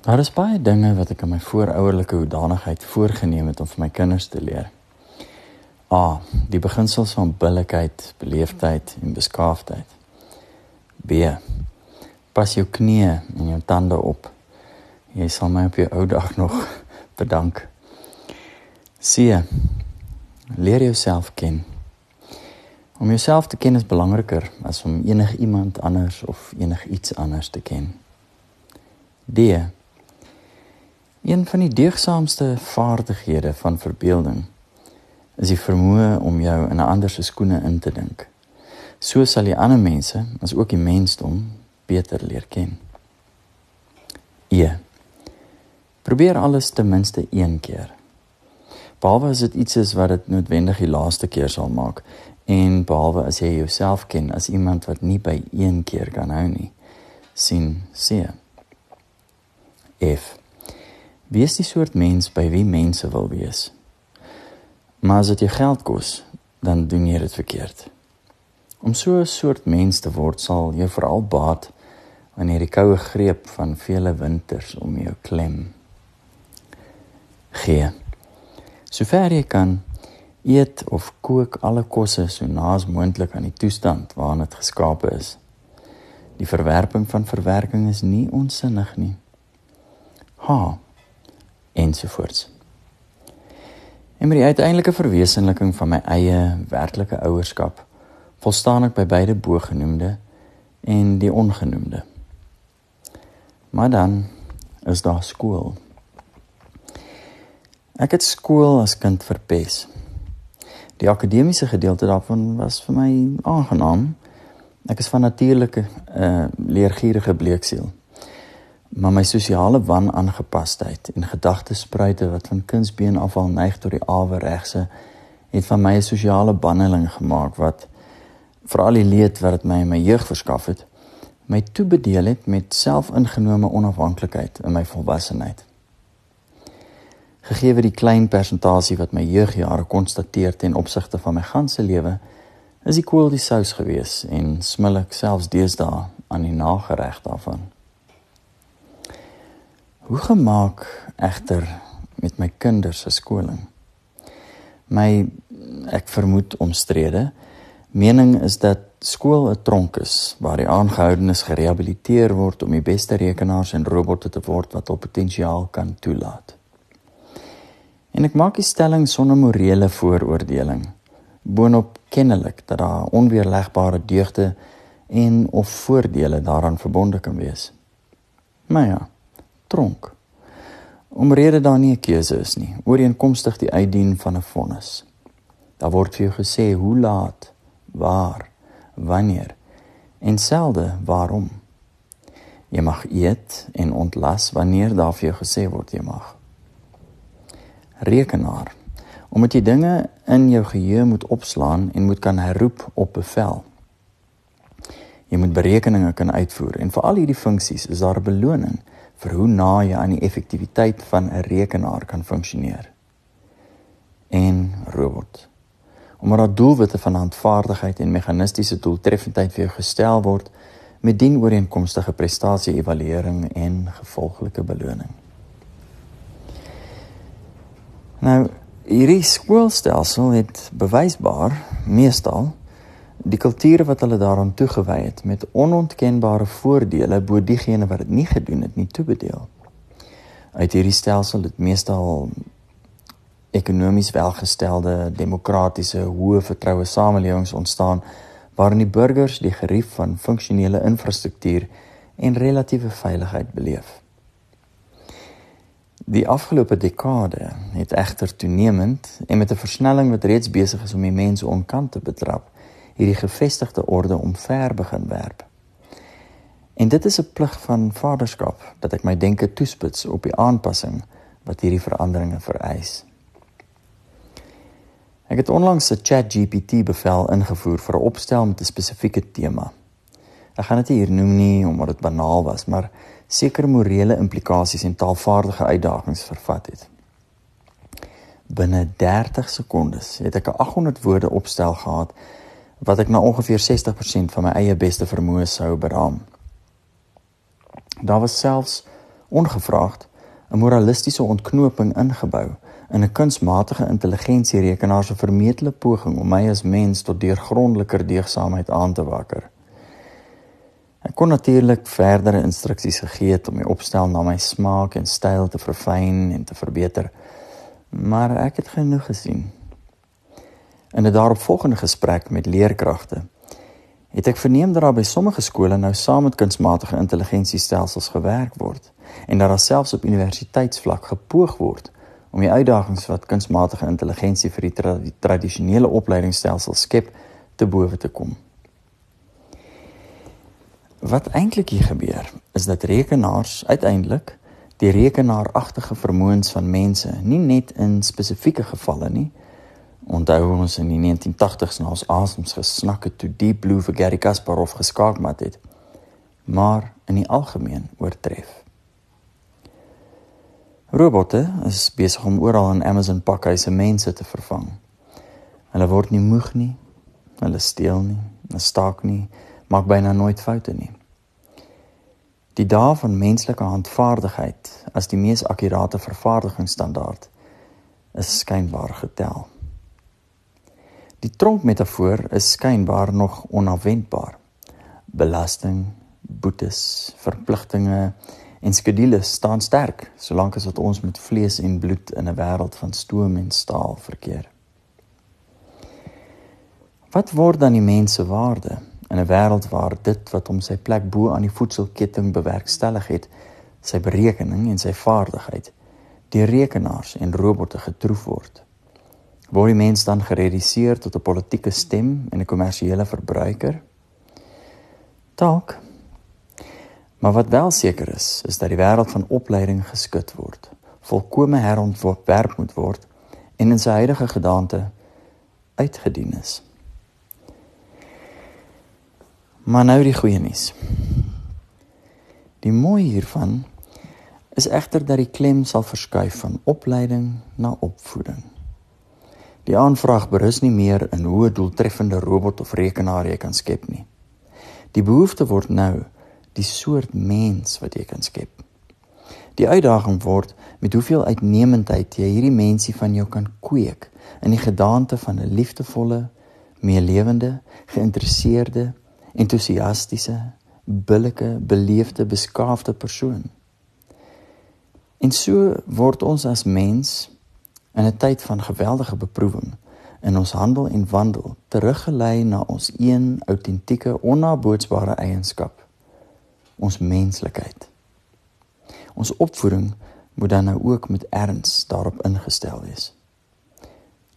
Daar is baie dinge wat ek aan my voorouderlike hoedanigheid voorgenem het om vir my kinders te leer. A. Die beginsels van billikheid, beleefdheid en beskaafdheid. B. Pas jou knieë en jou tande op. Jy sal my op jou ou dag nog bedank. C. Leer jouself ken. Om jouself te ken is belangriker as om enigiemand anders of enigiets anders te ken. D. Een van die deugsaamste vaardighede van verbeelding is die vermoë om jou in 'n ander se skoene in te dink. So sal jy ander mense, as ook die mensdom, beter leer ken. E. Probeer alles ten minste een keer. Behalwe as dit iets is wat dit noodwendig die laaste keer sal maak en behalwe as jy jouself ken as iemand wat nie by een keer kan hou nie. sien C. F. Wees die soort mens by wie mense wil wees. Maar as dit jou geld kos, dan doen jy dit verkeerd. Om so 'n soort mens te word sal jou veral baat wanneer die koue greep van vele winters om jou klem. G. Sover jy kan eet of kook alle kosse so naas moontlik aan die toestand waarin dit geskape is. Die verwerping van verwerking is nie onsinnig nie. H ensovoorts. En met die uiteindelike verwesenliking van my eie werklike ouerskap, volstaan ek by beide bogenoemde en die ongenoemde. Maar dan is daar skool. Ek het skool as kind verpes. Die akademiese gedeelte daarvan was vir my aangenaam. Ek is van natuurlike uh leergierige bleeksiel maar my sosiale wanaangepasheid en gedagtespruite wat van kunsbeen af al neig tot die awe regse het van my 'n sosiale banneling gemaak wat veral die leed wat dit my in my jeug verskaf het my toebedeel het met selfingenome onafhanklikheid in my volwassenheid. Gegee die klein persentasie wat my jeugjare konstateer ten opsigte van my ganse lewe is die koel die sous gewees en smil ek selfs deesdae aan die nagereg daarvan Hoe gemaak egter met my kinders se skoling? My ek vermoed omstrede mening is dat skool 'n tronk is waar die aangehoudenes gerehabiliteer word om die beste rekenaars en robotte te word wat hul potensiaal kan toelaat. En ek maak die stelling sonder morele vooroordeling boonop kennelik dat daar onweerlegbare deugde en of voordele daaraan verbonde kan wees. Maar ja, tronk. Omrede daar nie 'n keuse is nie, ooreenkomstig die uitdien van 'n vonnis. Daar word vir jou gesê hoe laat, waar, wanneer en selde waarom. Jy mag eet en ontlas wanneer daar vir jou gesê word jy mag. Rekenaar. Omdat jy dinge in jou geheue moet opslaan en moet kan herroep op bevel. Jy moet berekeninge kan uitvoer en vir al hierdie funksies is daar 'n beloning vir hoe na jy aan die effektiwiteit van 'n rekenaar kan funksioneer. En robot. Omdat daar doelwitte van handvaardigheid en meganistiese doeltreffendheid vir jou gestel word met dien ooreenkomstige prestasie-evaluering en gevolglike beloning. Nou, hierdie skoolstelsel het bewysbaar meestal die kulture wat hulle daaraan toegewy het met onontkenbare voordele bo diegene wat dit nie gedoen het nie toebedeel. Uit hierdie stelsel het meestal ekonomies welgestelde, demokratiese, hoë vertroue samelewings ontstaan waarin die burgers die gerief van funksionele infrastruktuur en relatiewe veiligheid beleef. Die afgelope dekade het egter toenemend en met 'n versnelling wat reeds besig is om die mense onkant te betrap, hierdie gevestigde orde omver begin werp. En dit is 'n plig van vaderskap dat ek my denke toespits op die aanpassing wat hierdie veranderinge vereis. Ek het onlangs 'n ChatGPT bevel ingevoer vir 'n opstel met 'n spesifieke tema. Ek gaan dit hier noem nie omdat dit banaal was, maar sekere morele implikasies en taalvaardige uitdagings vervat het. Binne 30 sekondes het ek 'n 800 woorde opstel gehad wat ek na ongeveer 60% van my eie beste vermoë sou beraam. Daar was selfs ongevraagd 'n moralistiese ontknoping ingebou in 'n kunsmatige intelligensie rekenaar se vermetele poging om my as mens tot deurgrondelike deegsaamheid aan te wakker. Ek kon natuurlik verdere instruksies gegee het om my opstel na my smaak en styl te verfyn en te verbeter, maar ek het genoeg gesien. In 'n daaropvolgende gesprek met leerkragte het ek verneem dat daar by sommige skole nou saam met kunsmatige intelligensiestelsels gewerk word en dat daar selfs op universiteitsvlak gepoog word om die uitdagings wat kunsmatige intelligensie vir die, tra die tradisionele opleidingsstelsels skep te bowe te kom. Wat eintlik hier gebeur, is dat rekenaars uiteindelik die rekenaaragtige vermoëns van mense nie net in spesifieke gevalle nie, Onthou ons in die 1980s na ons asems gesnak het toe Deep Blue vir Gary Kasparov geskaakmat het, maar in die algemeen oortref. Robotte is besig om oral in Amazon pakhuise mense te vervang. Hulle word nie moeg nie, hulle steel nie, hulle staak nie, maak byna nooit foute nie. Die dae van menslike handvaardigheid as die mees akkurate vervaardigingsstandaard is skynbaar getel. Die tronkmetafoor is skynbaar nog onafwendbaar. Belasting, boetes, verpligtinge en skedules staan sterk solank as wat ons met vlees en bloed in 'n wêreld van stoom en staal verkeer. Wat word dan die mens se waarde in 'n wêreld waar dit wat hom sy plek bo aan die voedselketting bewerkstellig het, sy berekening en sy vaardigheid deur rekenaars en robotte getroof word? Word die mens dan gereduseer tot 'n politieke stem en 'n kommersiële verbruiker? Dalk. Maar wat wel seker is, is dat die wêreld van opleiding geskit word, volkome herontwerp moet word en in sy huidige gedaante uitgedien is. Maar nou die goeie nuus. Die mooi hiervan is egter dat die klem sal verskuif van opleiding na opvoeding. Die aanvraag berus nie meer in hoe 'n doeltreffende robot of rekenaar jy kan skep nie. Die behoefte word nou die soort mens wat jy kan skep. Die uitdaging word met hoeveel uitnemendheid jy hierdie mensie van jou kan kweek in die gedaante van 'n liefdevolle, meelewende, geïnteresseerde, entoesiastiese, billike, beleefde, beskaafde persoon. En so word ons as mens in 'n tyd van geweldige beproewing in ons handel en wandel teruggelei na ons een autentieke onnabootsbare eienskap ons menslikheid. Ons opvoeding moet dan nou ook met erns daarop ingestel wees.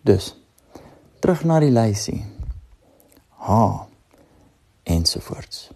Dus terug na die lysie. Ha ensovoorts